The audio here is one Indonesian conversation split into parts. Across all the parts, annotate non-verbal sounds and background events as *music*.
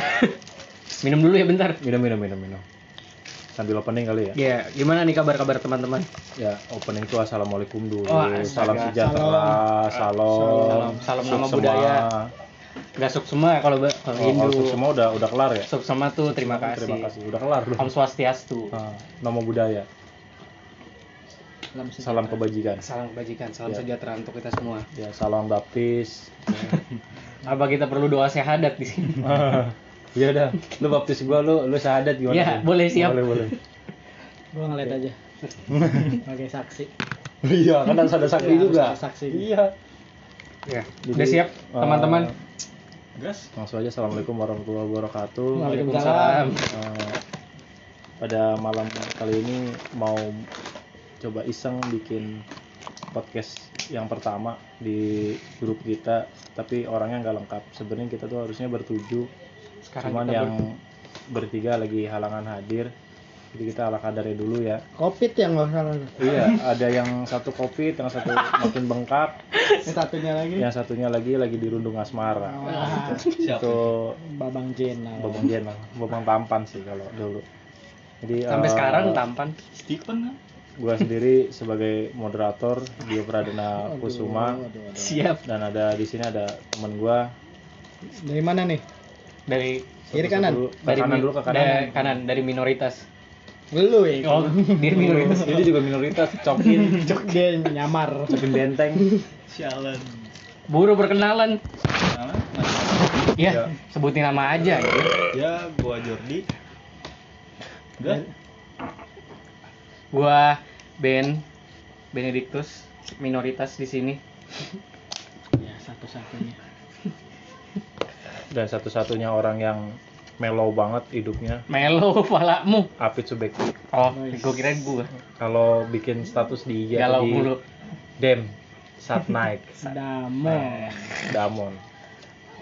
*laughs* Minum dulu ya bentar. Minum minum minum minum. Sambil opening kali ya. Ya, gimana nih kabar-kabar teman-teman? Ya, opening tuh assalamualaikum dulu. Oh, salam sejahtera, salam, Salam- salam nama semua. budaya. Gak suk semua ya kalau kalau Oh, Hindu. kalau suk semua udah udah kelar ya? Suk semua tuh terima kasih. Terima kasih. Udah kelar? Om Swastiastu. *laughs* Ah, nama budaya. Salam kebajikan. Salam kebajikan, salam Ya. sejahtera untuk kita semua. Ya, salam baptis. *laughs* Apa kita perlu doa syahadat di sini? Iya dah, lu baptis gua lu lu syahadat gimana? Ya, tuh? boleh, siap. Boleh, boleh. Gua ngeliat aja. *laughs* Oke, saksi. Iya, kan harus ada saksi Iya, juga. saksi. Iya. Ya, Jadi, udah siap eh, teman-teman? Gas. Langsung aja assalamualaikum warahmatullahi wabarakatuh. Waalaikumsalam. Eh, pada malam kali ini mau coba iseng bikin podcast yang pertama di grup kita tapi orangnya nggak lengkap sebenarnya kita tuh harusnya bertujuh Sekarang cuman kita yang bertiga lagi halangan hadir jadi kita ala kadarnya dulu ya Covid yang nggak salah. iya ada yang satu covid yang satu *laughs* makin bengkak Ini satunya lagi. yang satunya lagi lagi dirundung asmara Wah, itu Babang Jenal. babang jenal babang tampan sih kalau dulu jadi sampai eh, sekarang tampan. Stephen gua sendiri sebagai moderator Dio Pradana Kusuma aduh, aduh. Siap. dan ada di sini ada temen gua Dari mana nih? Dari Kiri kanan? dulu, ke dari kanan dulu ke kanan dari kanan dari minoritas. Lu ya. Oh, *laughs* dia minoritas. ini juga minoritas cokin *laughs* Dia nyamar. cokin benteng Sialan Buru berkenalan. Nama? Ya, Ya. sebutin nama aja. ya. Ya, gua Jordi Udah? Gua Ben Benedictus minoritas di sini. Ya, satu-satunya. Dan satu-satunya orang yang mellow banget hidupnya Melo palamu. Apit Subekti Oh, Nice. gua kirain gua. kalau bikin status di IG Galau atau di mulu. dem saat naik *laughs* Damon. Damon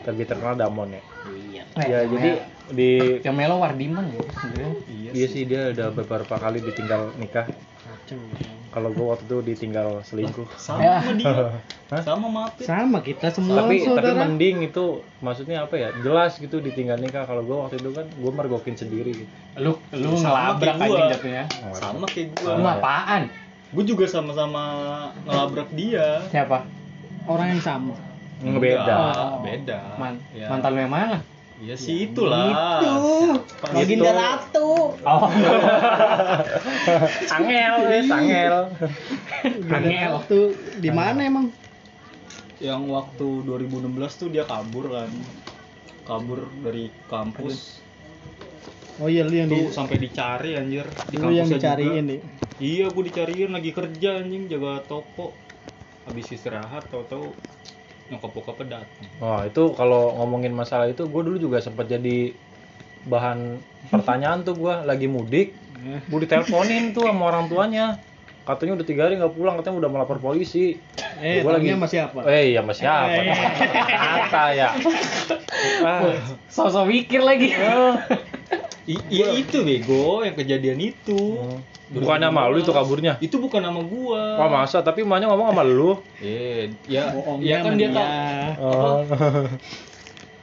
lebih terkenal Damon ya Iya. ya jadi di yang Melo Wardiman ya sebenarnya. Iya Iya sih dia udah beberapa kali ditinggal nikah. Kacau. Kalau gue waktu itu ditinggal selingkuh. Sama Ya. sama dia *laughs* Hah? Sama Mapit Sama kita semua tapi tapi saudara. mending itu maksudnya apa ya jelas gitu ditinggal nikah kalau gue waktu itu kan gue mergokin sendiri gitu. Lu lu Sama ngelabrak anjing jatuhnya. Sama kayak Lu gua iya. apaan? Gua juga sama-sama ngelabrak dia Siapa? Orang yang sama. Ngebeda. Enggak, Beda Man Ya. mantan lu yang mana? Iya sih itulah Itu. Baginda Itu. Ratu. Oh, *laughs* Angel, wes angel. Angel. Waktu di mana emang? yang waktu 2016 tuh dia kabur kan kabur dari kampus Oh iya lu yang di tuh sampai dicari anjir di lu yang dicariin nih. iya gua dicariin lagi kerja anjing jaga toko habis istirahat tau-tau nyokap bokapnya datang Wah itu kalau ngomongin masalah itu gue dulu juga sempat jadi bahan pertanyaan tuh gue lagi mudik Eh, gue diteleponin tuh sama orang tuanya katanya udah tiga hari nggak pulang katanya udah melapor polisi Eh, Gua lagi- sama siapa? eh iya mas siapa Eh. kata ya *laughs* ah. Sosok mikir lagi. I- iya itu bego yang kejadian itu. Bukannya malu itu kaburnya? Itu bukan nama gua. Wah masa? Tapi emaknya ngomong sama lu? Eh ya ya kan dia dia. kan oh,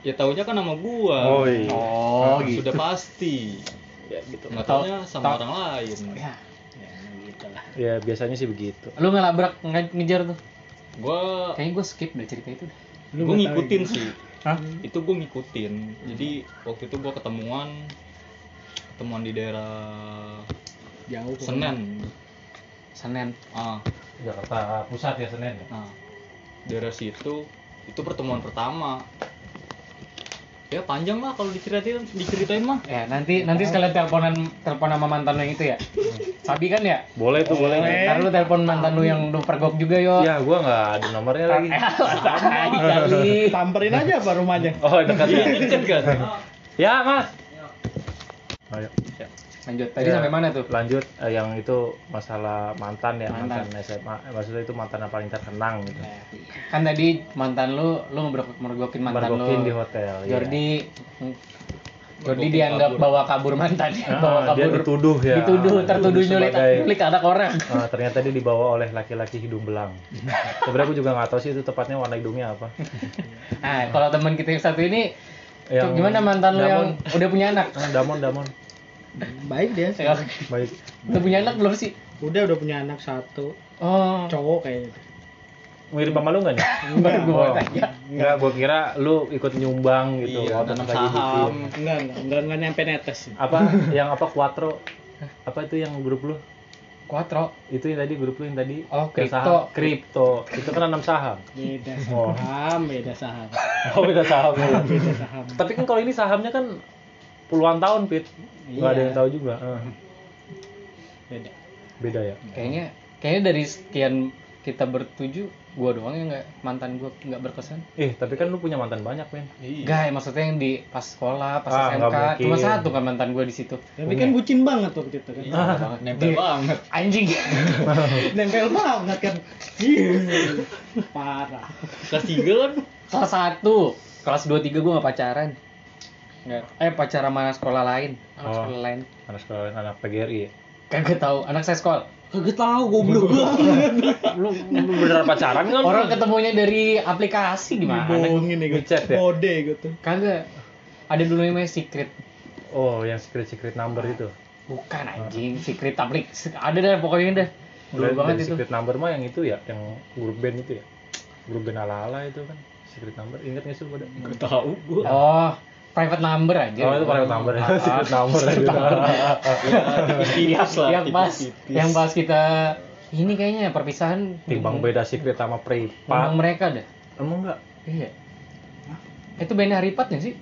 ya taunya kan nama gua. Oh iya. Oh, Nah, gitu. sudah pasti. Ya gitu. Nggak Tau- taunya sama tau- orang lain. Ya, Ya, gitu lah. ya biasanya sih begitu. Lu ngelabrak nge- ngejar tuh. gua Kayaknya gue skip deh cerita itu. dah. Lu gua ngikutin tahu sih. Hah? itu gua ngikutin. Jadi waktu itu gua ketemuan ketemuan di daerah ya. Jauh. Senen Senin. ah Jakarta pusat ya Senin nah daerah situ itu pertemuan pertama ya panjang lah kalau diceritain diceritain mah Ya, nanti nanti sekalian teleponan telepon sama mantan lu yang itu ya. Sabi kan ya? boleh tuh boleh Ntar lu telepon mantan lu yang lu pergok juga yo. ya gua nggak ada nomornya lagi. Samperin *laughs* *laughs* aja apa rumahnya? oh dekat ya deket kan ya mas ayo Lanjut. Tadi Ya, sampai mana tuh? lanjut eh, yang itu masalah mantan ya Mantan. mantan, SMA Eh, maksudnya itu mantan yang paling terkenang gitu Kan tadi mantan lu lu mergokin mantan Mergokin lu. di hotel iya. Jordi Jordi Mergokin dianggap kabur. bawa kabur mantan, Ah, bawa dia kabur. dituduh ya Dituduh, tertuduh nyulik, sebagai- nyulik anak orang. *laughs* Ah, ternyata dia dibawa oleh laki-laki hidung belang *laughs* sebenarnya aku juga nggak tahu sih itu tepatnya warna hidungnya apa Nah, kalau teman kita yang satu ini Yang Gimana mantan lu yang udah punya anak? Ah, Damon, Damon. Baik dia. Ya, Baik. udah punya anak belum sih? Udah udah punya anak satu, Oh, cowok kayaknya. Mirip sama lu nggak nih? *laughs* baru gua Oh. tanya. Enggak, gua kira lu ikut nyumbang gitu. Iya, waktu tanam lagi saham. Enggak, enggak, enggak, enggak nyampe netes. Apa yang apa Quattro? Apa itu yang grup lu? Quattro. Itu yang tadi grup lu yang tadi? Oh, kripto. saham. Kripto. Itu kan nanam saham. Beda Oh. saham, beda saham. Oh, beda saham. ya. Beda saham. Tapi kan kalau ini sahamnya kan puluhan tahun, Pit. Nggak ada Iya. yang tahu juga. Eh, Beda. beda ya. Kayaknya kayaknya dari sekian kita bertuju, gua doang yang nggak mantan gua nggak berkesan. Eh, tapi kan lu punya mantan banyak, men. Iya. Guys, maksudnya yang di pas sekolah, pas Ah, SMK, cuma satu kan mantan gua di situ. Tapi kan bucin banget waktu itu kan. Iya, *laughs* nempel Dia- banget. Anjing. *laughs* Nempel banget kan. *laughs* Parah. Kelas tiga kan Kelas satu, kelas 2 3 gua nggak pacaran. Nggak. Eh pacaran sama sekolah lain, anak Oh. sekolah lain. Anak sekolah anak PGRI ya. Kagak tahu, anak saya sekolah. Kagak tahu goblok banget. Lu, beneran pacaran kan? Orang ketemunya dari aplikasi gimana? Bohongin nih. Ngechat ya? Kode gitu. Kagak. Ada dulu yang namanya secret. Oh, yang secret secret number itu. Bukan anjing, secret aplik. Ada dah pokoknya dah. Dulu banget itu. Secret number mah yang itu ya, yang grup band itu ya. Grup band ala-ala itu kan. Secret number, ingat nggak sih pada? Gak tahu gua. Oh, private number aja. Oh, itu private number ya. Ah, *laughs* Secret number aja. Tipis lah. yang pas tipis-tipis. yang pas kita ini kayaknya perpisahan Timbang beda secret sama Emang privat. mereka dah. Emang enggak? Iya. Itu band Haripat nggak sih?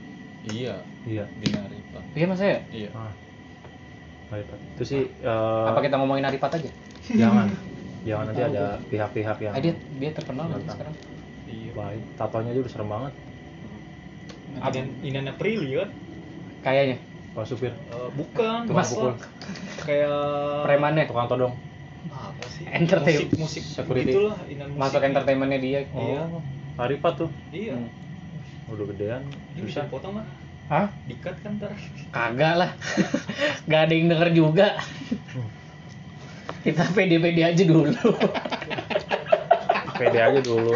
Iya, Iya. binari pak. Iya masa ya? Iya. Ah. Privat. Itu sih eh, Apa kita ngomongin Haripat aja? jangan. *laughs* Jangan nanti ada pihak-pihak yang Ah, dia dia terkenal kan sekarang. Iya. baik. Tatonya aja udah serem banget. Inan Inan Aprili kan? Kayaknya. Pak supir, Eh, bukan. Tukang Mas, pukul. Kayak Premannya tukang todong. apa sih? Entertain- Musik musik security. Itulah Inan musik. Masuk entertainmentnya dia. Iya. Oh, Haripat tuh. Iya. Hmm. Udah gedean. Ini bisa potong kan? Hah? Dikat kan ntar. Kagak lah. *laughs* Gak ada yang denger juga. Kita pede-pede aja dulu. *laughs* Pede aja dulu.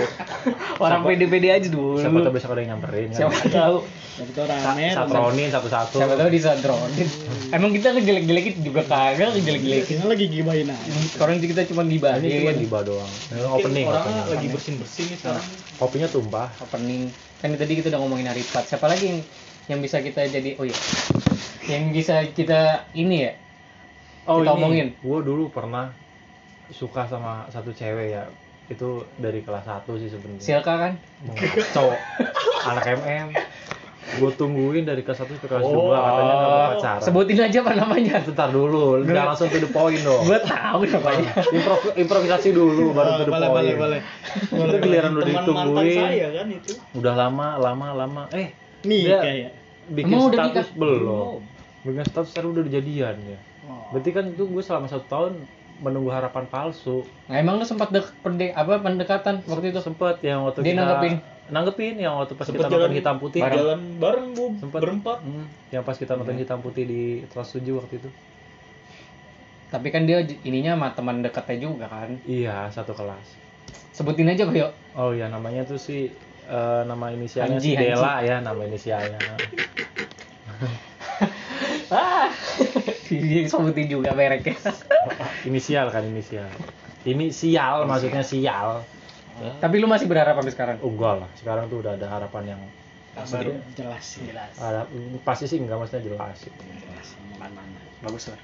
Orang Siapa- pede-pede aja dulu. Siapa tahu besok ada yang nyamperin kan. Siapa tahu. Tapi itu Sa- rame. Satronin satu-satu. Siapa tahu disadronin. Emang kita ngejelek-jelekin juga kagak ngejelek-jelekin. Kita lagi gibahin aja. Sekarang kita cuma Ini cuma gibah doang. Ini Mungkin opening, opening. lagi bersin-bersin nih sekarang. Kopinya tumpah. Opening. Kan tadi kita udah ngomongin Haripat. Siapa lagi yang yang bisa kita jadi oh iya. Yang bisa kita ini ya. Oh Kita ini, omongin. gue dulu pernah suka sama satu cewek ya. Itu dari kelas 1 sih sebenarnya. Silka kan? Cowok. Anak MM. Gue tungguin dari kelas 1 ke kelas 2 Oh, katanya nggak mau pacaran. Sebutin aja apa namanya. Bentar dulu, udah langsung to the point dong. Gua tahu namanya. Impro- improvisasi dulu baru to the boleh, point. boleh, boleh. Itu giliran udah ditungguin. saya kan itu. Udah lama, lama, lama. Eh, Nih Dia- kayak. bikin Emang udah status nikah? belum. Bikin status sekarang udah dijadian ya. Oh. Berarti kan itu gue selama satu tahun menunggu harapan palsu. Nah, emang lu sempat dek pende, apa pendekatan waktu itu? Sempet yang waktu Dia kita nanggepin? nanggepin yang waktu pas Sempet kita nonton hitam putih. Bareng. Jalan bareng bu, Sempet. berempat. Hmm, yang pas kita nonton hitam putih di kelas 7 waktu itu. Tapi kan dia ininya sama teman dekatnya juga kan. Iya, satu kelas. Sebutin aja kok yuk. Oh iya, namanya tuh si eh, nama inisialnya Hanji, si Dela ya, nama inisialnya. *laughs* Sebutin juga mereknya. *laughs* inisial kan inisial. Ini sial maksudnya sial. Tapi lu masih berharap sampai sekarang? Oh, enggak lah, sekarang tuh udah ada harapan yang Baru jelas. Jelas. ada pasti sih enggak maksudnya jelas. Jelas. Mana-mana. Bagus lah.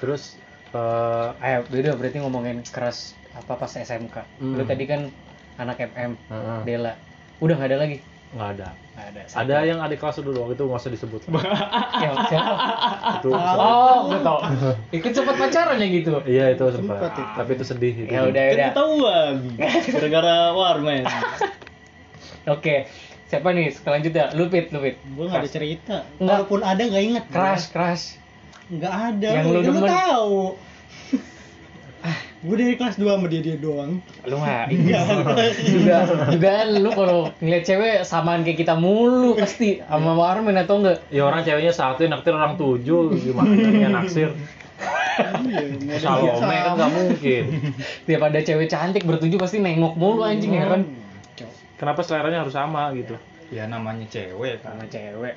Terus eh Ayo, udah berarti ngomongin keras apa pas SMK. Hmm. Lu tadi kan anak MM, Heeh. Dela. Udah nggak ada lagi? Nggak ada. Nggak ada. Ada yang adik kelas dulu doang itu nggak usah disebut. *laughs* Siapa? siapa? itu Oh, gue tau. *laughs* Ikut sempat pacaran ya gitu. iya itu sempat. Sempat itu. Tapi itu sedih itu. Ya udah Kan udah. ketahuan. *laughs* Gara-gara warmen. Oke. Siapa nih? Selanjutnya, lu pit, lu pit. Gue gak ada cerita. Nggak. Walaupun ada gak inget. Crush, crush. Nggak ada. Yang lu demen. tahu. Gue dari kelas 2 sama dia dia doang. Lu mah *laughs* juga juga lu kalau ngeliat cewek samaan kayak kita mulu pasti. Sama Warmen atau enggak? Ya orang ceweknya satu yang naksir orang tujuh. Gimana yang naksir. Iya, Salome kan nggak mungkin. Tiap ada cewek cantik bertujuh pasti nengok mulu anjing ya kan. Kenapa seleranya harus sama gitu? ya namanya cewek kan. Sama cewek.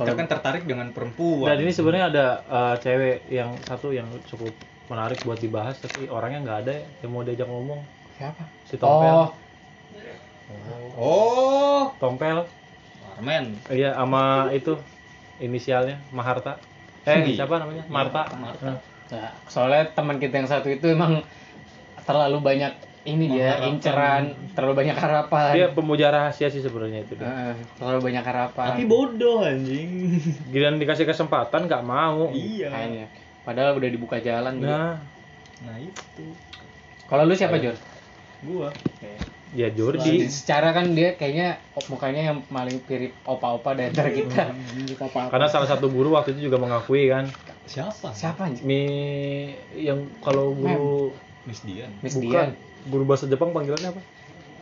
Kita kan tertarik dengan perempuan. Dan ini sebenarnya ada eh, cewek yang satu yang cukup menarik buat dibahas tapi orangnya nggak ada ya, yang mau diajak ngomong siapa si Tompel. oh oh Tompel. Armen Iya sama itu inisialnya Maharta. Eh Iya. siapa namanya? Marta. Marta. Nah, Ya, soalnya teman kita yang satu itu emang terlalu banyak ini dia Mengharapkan. inceran, terlalu banyak harapan. Dia pemuja rahasia sih sebenarnya itu. dia. Terlalu banyak harapan. tapi bodoh anjing Giliran dikasih kesempatan nggak mau. iya Kayaknya. Padahal udah dibuka jalan dia. Nah, nah itu Kalau lu siapa, Jor? gua ya Jordi. Secara kan dia kayaknya mukanya yang paling mirip opa-opa di antara kita. Karena salah satu guru waktu itu juga mengakui kan, siapa Siapa anjing? mi yang kalau guru Miss Dian Miss bukan Dian, guru bahasa Jepang panggilannya apa?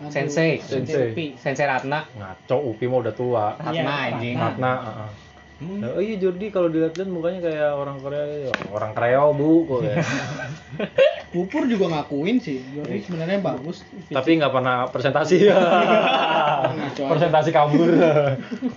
Sensei. Sensei. Sensei Ratna. Ngaco, Upi mah udah tua. Ratna Iya, anjing. Ratna, heeh. Hmm. Oh iya Jordi kalau dilihat-lihat mukanya kayak orang Korea, ya, orang Kreo bu, kok ya. *laughs* Pupur juga ngakuin sih, Jordi sebenarnya bagus. Tapi nggak pernah presentasi. *laughs* presentasi kabur.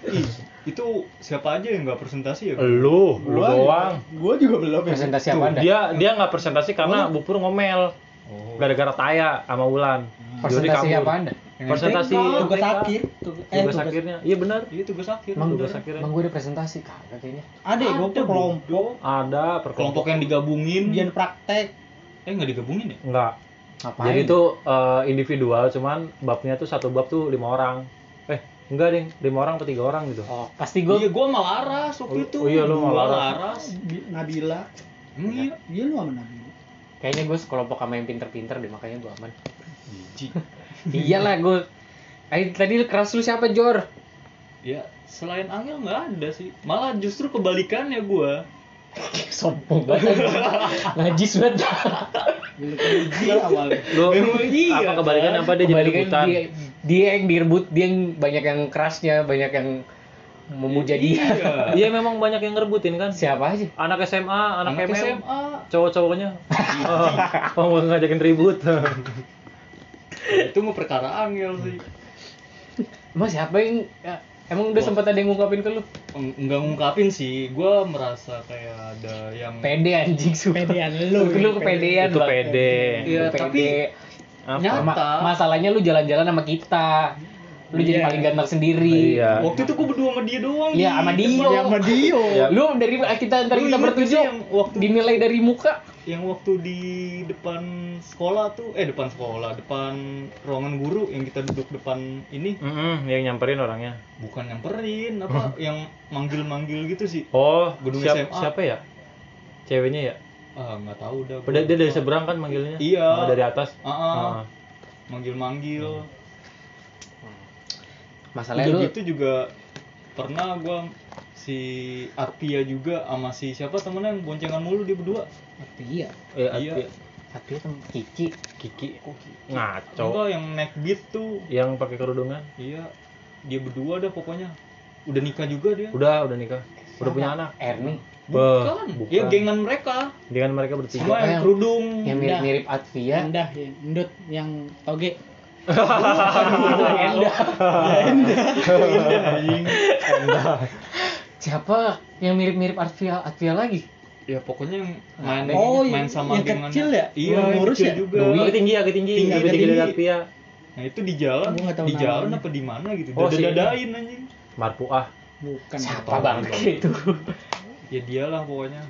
Ih, itu siapa aja yang nggak presentasi ya lu, lu doang. Gua juga belum ya. Presentasi apa dia dia nggak presentasi karena Bupur ngomel oh gara-gara Taya sama Wulan. Jordi Presentasi apa Anda? Presentasi tugas akhir. Tugas, eh, Tugas tugas akhirnya. Iya benar. iya tugas akhir Emang, tugas akhirnya. emang gue ada presentasi kagak kayaknya. Ada ya, gua tuh kelompok, Ada per kelompok yang digabungin ujian praktek. eh nggak digabungin ya Enggak. Ngapain? Jadi itu eh, individual, cuman babnya tuh satu bab tuh lima orang. Eh, enggak deh, lima orang atau tiga orang gitu. Oh, pasti gue iya gua malah Laras waktu Oh, itu oh iya, lu sama Gua Laras. Laras Bi- Nabila. emang iya Iya lu sama Nabila. kayaknya gue sekelompok sama yang pinter-pinter deh makanya gue aman. Jijik. Iyalah gue. Eh, tadi keras lu siapa Jor? ya selain Angel nggak ada sih malah justru kebalikannya gua *laughs* Sombong banget. Najis banget. Dulu kan iya, apa kebalikan apa dia jadi Kebalikan rebutan? dia, dia yang direbut, dia yang banyak yang kerasnya, banyak yang memuja dia. iya Iya memang banyak yang ngerebutin kan. Siapa aja? Anak SMA, anak, anak MM, SMA cowok-cowoknya. *laughs* Oh, mau ngajakin ribut. *laughs* itu mau perkara Angel sih Emang siapa yang ya, emang udah sempat ada yang ngungkapin ke lu? Eng- nggak ngungkapin sih gua merasa kayak ada yang Pede anjing sumpah. Pedean lu. Lu kepedean Itu Bang. pede. Iya, Lu tapi pede. Apa? Nyata. Ma- masalahnya lu jalan-jalan sama kita. Lu jadi Iya. paling ganteng sendiri. Iya. waktu itu gua berdua sama dia doang Iya, sama Dio. depan. Ya sama Dio. Ya. Lu dari kita ntar Lu kita bertujuh yang waktu- dinilai dari muka. Yang waktu di depan sekolah tuh eh depan sekolah depan ruangan guru yang kita duduk depan ini Mm-mm, yang nyamperin orangnya. bukan nyamperin apa yang manggil-manggil gitu sih Oh, Gedung siap- SMA. siapa ya? Ceweknya ya? ah nggak tahu dah Dia, dia dari seberang kan manggilnya? Iya. Oh, dari atas. Ah, ah. Ah. manggil-manggil Masalahnya udah lu gitu juga pernah gua si Arpia juga sama si siapa temennya yang boncengan mulu dia berdua Iya. Eh, Iya. Ati- Tapi kan Kiki. Kiki ngaco. enggak yang naik beat tuh Yang pakai kerudungan. iya dia berdua dah pokoknya udah nikah juga dia Udah, udah nikah. Udah punya anak. Ernie. bukan, bukan. ya gengan mereka Dengan mereka bertiga. semua yang kerudung Yang mirip-mirip Atvia. Endah ya, Endut yang toge. Endah. Indah anjing Siapa yang mirip-mirip Atvia Atvia lagi? Ya pokoknya yang main Oh, main yang- sama yang gengannya. kecil ya? iya Yang yang ngurus kecil ya? juga Agak tinggi, agak tinggi, Tinggi, agak tinggi tinggi. Latvia. nah itu di jalan di jalan apa di mana gitu Oh, si- dadain anjing Marpuah. Bukan. Siapa bang *laughs* itu? ya dialah pokoknya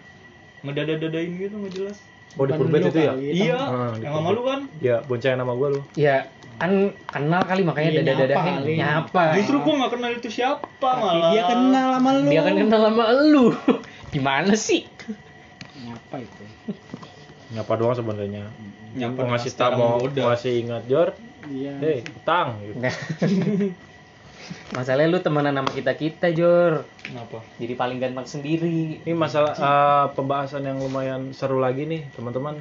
ngedada-dadain gitu nggak jelas Oh, di Purbet itu ya? iya Ah, yang sama lu kan Ya, boncengan nama gua lu. Ya kan kenal kali makanya Iya, dada-dadanya nyapa kali. nyapa. justru gua nggak kenal itu siapa Tapi malah dia kenal sama lu. Dia kan kenal sama lu. *laughs* Gimana sih? Nyapa doang sebenarnya. nyapa Mau ngasih tahu mau ngasih ingat Jor, Iya. hei, utang gitu. *laughs* Masalahnya lu temenan sama kita kita Jor. kenapa Jadi paling ganteng sendiri. Ini masalah eh, pembahasan yang lumayan seru lagi nih, teman-teman.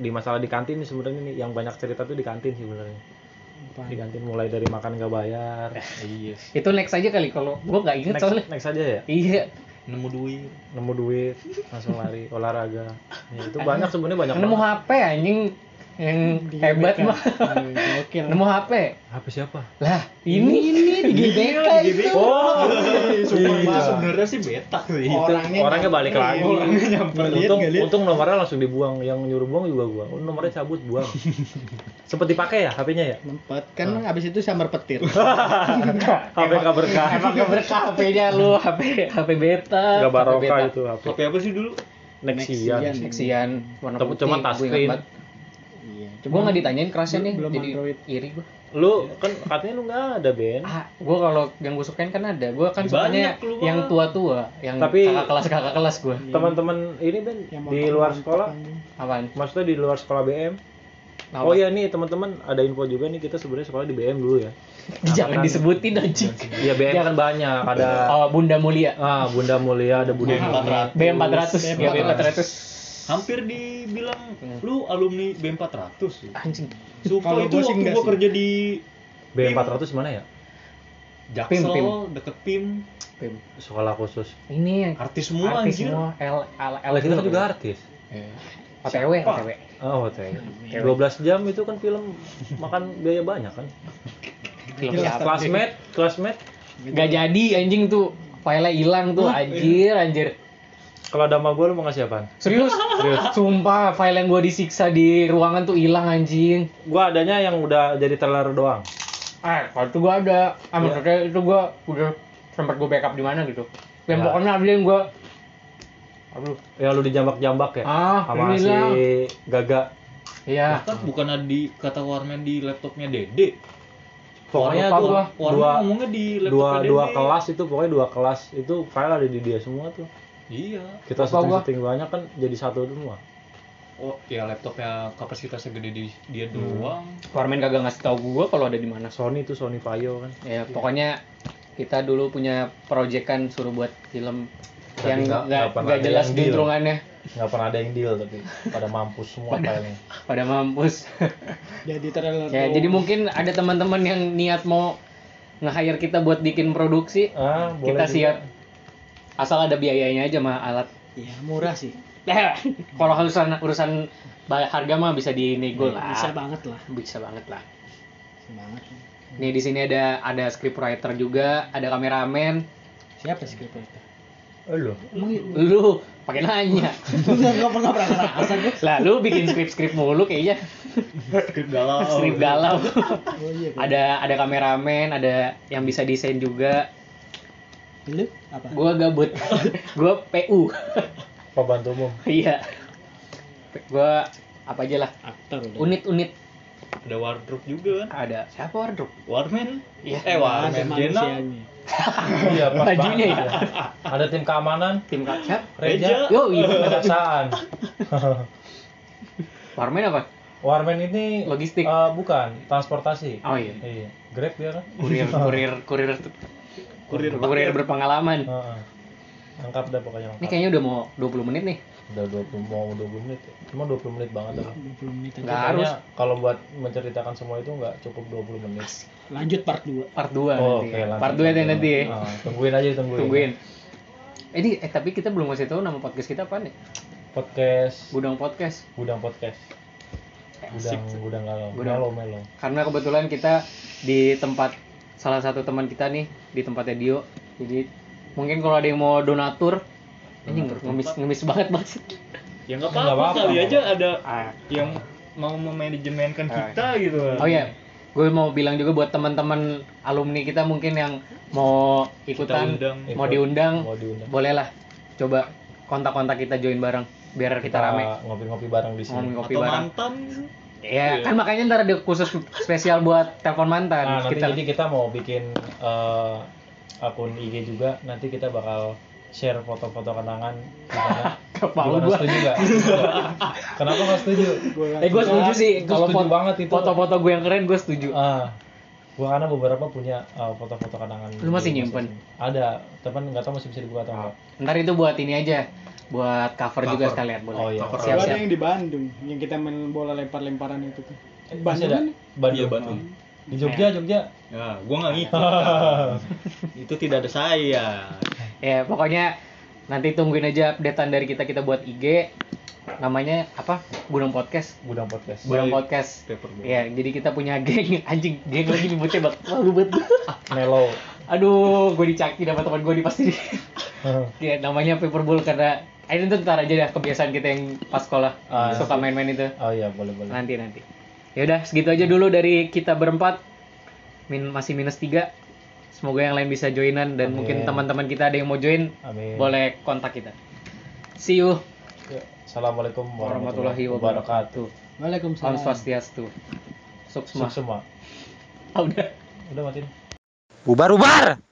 Di masalah di kantin nih sebenarnya nih yang banyak cerita tuh di kantin sih sebenarnya. Di kantin mulai dari makan nggak bayar. *laughs* iya Itu next aja kali kalau gua nggak inget Next, soalnya. next aja ya. Iya. Nemu duit Nemu duit, langsung lari olahraga. Ya, itu banyak sebenarnya banyak Nemu banget. HP anjing yang Di hebat mah. Gokil. nemu HP HP siapa? Lah ini ini di GBK itu. Oh Super iya. sebenarnya sih beta. Sih. Orangnya orangnya balik lagi. Orangnya nyamperin. untung, untung nomornya langsung dibuang. Yang nyuruh buang juga gua oh, nomornya cabut buang. *laughs* Sempet dipakai ya HP-nya ya? Lempet kan abis itu sambar petir. *laughs* HP nggak berkah. *laughs* emang gak berkah HP-nya lu. HP HP beta. Nggak HP beta. barokah itu HP Kopi apa sih dulu? Nexian. Nexian. Nexian. Warna putih. cuma touchscreen. Iya. Gua nggak ditanyain kerasnya nih belum jadi Android. iri gua. Lu kan katanya lu nggak ada Ben. Ah gua kalau yang gua sukain kan ada. Gua kan sukanya yang tua-tua yang Tapi- kakak kelas kakak kelas gua. Teman-teman ini Ben Yang di luar sekolah. apaan? Maksudnya di luar sekolah BM Apa? oh iya nih teman-teman ada info juga nih kita sebenarnya sekolah di BM dulu ya. *laughs* Jangan Angkatan- disebutin anjing. Iya BM kan banyak ada oh Bunda Mulia. Ah Bunda Mulia ada Bunda BM Mulia. 400. B400 ya B400 Hampir dibilang lu alumni B400. anjing Sumpah Kalau itu waktu gua sih. kerja di B400 mana ya Jaksel Pim, Pim. deket PIM. Pim. sekolah khusus ini yang Artis semua artis anjir. semua L L L kita kan juga artis OTW Siapa? OTW oh hotel 12 jam itu kan film makan biaya banyak kan Film siapa? classmate classmate Gak jadi anjing tuh filenya hilang tuh anjir anjir kalau ada sama gue lu mau ngasih apaan? Serius? Serius. Sumpah file yang gua disiksa di ruangan tuh hilang anjing. Gue adanya yang udah jadi teler doang. Ah kalau itu gua ada. Ah Iya. maksudnya itu gua udah sempat gua backup di mana gitu. Dan Ya. pokoknya ada yang gua aduh. Yang lu dijambak-jambak ya? Ah sama ini si lah Gaga. Iya. Kan bukan ada di kata Warman di laptopnya Dede. pokoknya Lupa tuh gua. Warman dua ngomongnya di dua laptopnya dua Dede. kelas itu pokoknya dua kelas itu file ada di dia semua tuh Iya. kita setting banyak kan jadi satu semua Oh, ya laptopnya kapasitasnya gede di dia Hmm. doang. Warman kagak ngasih tahu gua kalau ada di mana Sony tuh Sony Vaio kan ya pokoknya kita dulu punya proyekan suruh buat film Tapi yang nggak- jelas juntrungannya nggak pernah ada yang deal tapi pada mampus semua filenya pada mampus *laughs* Jadi terlalu. ya jadi mungkin ada teman-teman yang niat mau nge-hire kita buat bikin produksi ah boleh kita juga. Asal ada biayanya aja mah alat Iya murah sih. *laughs* Kalau urusan urusan harga mah bisa dinego lah Bisa banget lah. bisa banget lah Bisa banget. nih di sini ada ada scriptwriter juga ada kameramen Siapa lo Emang iya? lu pakai nanya *laughs* Lu nggak pernah pernah ngerasa gue. lah lu bikin skrip skrip mulu kayaknya Skrip galau. skrip galau Oh iya. kan. ada ada kameramen ada yang bisa desain juga Lu? Apa? gua gabut. *laughs* Gua PU pembantu umum? Iya. Gua apa aja lah. Aktor unit-unit. Ada wardrobe juga kan. ada. Siapa wardrobe? Warman. Iya. Eh, Warman Ada Jenal. iya pas Bajunya banget. ada tim keamanan? Tim kak siapa? Reja. Reja. Yo iya. *laughs* Kejaksaan. Warmen apa? Warman ini Logistik. eh, bukan transportasi. Oh iya. Iya Grab dia kan? Kurir kurir kurir Kurir kurir berpengalaman Heeh. lengkap dah pokoknya ini kayaknya udah mau 20 menit nih udah 20 mau 20 menit ya. cuma 20 menit banget tapi 20 menit aja. Nggak Kayaknya harus. kalau buat menceritakan semua itu nggak cukup 20 menit Lanjut part 2. part 2 oh, nanti oke ya. lanjut. part 2 ya nanti ya Ah, tungguin aja tungguin tungguin eh, di- eh tapi kita belum kasih tahu nama podcast kita apa nih podcast gudang podcast gudang podcast gudang gudang galau Gudang. melo melo karena kebetulan kita di tempat salah satu teman kita nih di tempatnya Dio jadi mungkin kalau ada yang mau donatur ini ngemis ngemis banget banget Ya nggak Nggak apa-apa kali aja ada Ah. yang mau memanajemenkan Ah. kita gitu. oh iya gue mau bilang juga buat teman-teman alumni kita mungkin yang mau ikutan undang. mau diundang mau diundang bolehlah coba kontak-kontak kita join bareng biar kita rame ngopi-ngopi bareng di sini kopi Atau bareng mantan. Ya kan makanya ntar ada khusus spesial buat telepon mantan nah nanti kita jadi kita mau bikin eh, akun IG juga nanti kita bakal share foto-foto kenangan *laughs* Kepala gua. setuju nggak? *laughs* Kenapa nggak setuju? Eh gue setuju. sih. Kalau setuju foto banget itu. foto-foto gue yang keren gue setuju. Ah. Gua karena beberapa punya uh, foto-foto kenangan Lu masih nyimpen? ada teman nggak tahu masih bisa dibuka atau enggak. Ntar itu buat ini aja buat cover, juga Cover. sekalian boleh Oh, iya. Cover. Gua siap ada yang di Bandung, yang kita main bola lempar-lemparan itu tuh. masih ada kan? Bandung Iya, Bandung. di Jogja Jogja Ya, gua nggak ngikut. *laughs* Itu tidak ada saya. ya pokoknya nanti tungguin aja updatean dari kita kita buat IG namanya apa Gunung Podcast Gudang podcast. Gunung Podcast ya jadi kita punya geng *laughs* anjing geng lagi nyebutnya bak malu banget *laughs* Melo. aduh gue dicaki sama teman gue di pasti ya namanya Paperball karena ah, ini tuh ntar aja dah kebiasaan kita yang pas sekolah Ah, suka main-main itu oh iya boleh boleh. nanti nanti ya udah segitu aja dulu dari kita berempat min masih minus tiga semoga yang lain bisa joinan dan Amin. mungkin teman-teman kita ada yang mau join Amin. boleh kontak kita see you Ya, Assalamualaikum warahmatullahi wabarakatuh Om Waalaikumsalam. Swastiastu Suksma Semua. Ah, udah Udah matiin. Bubar bubar.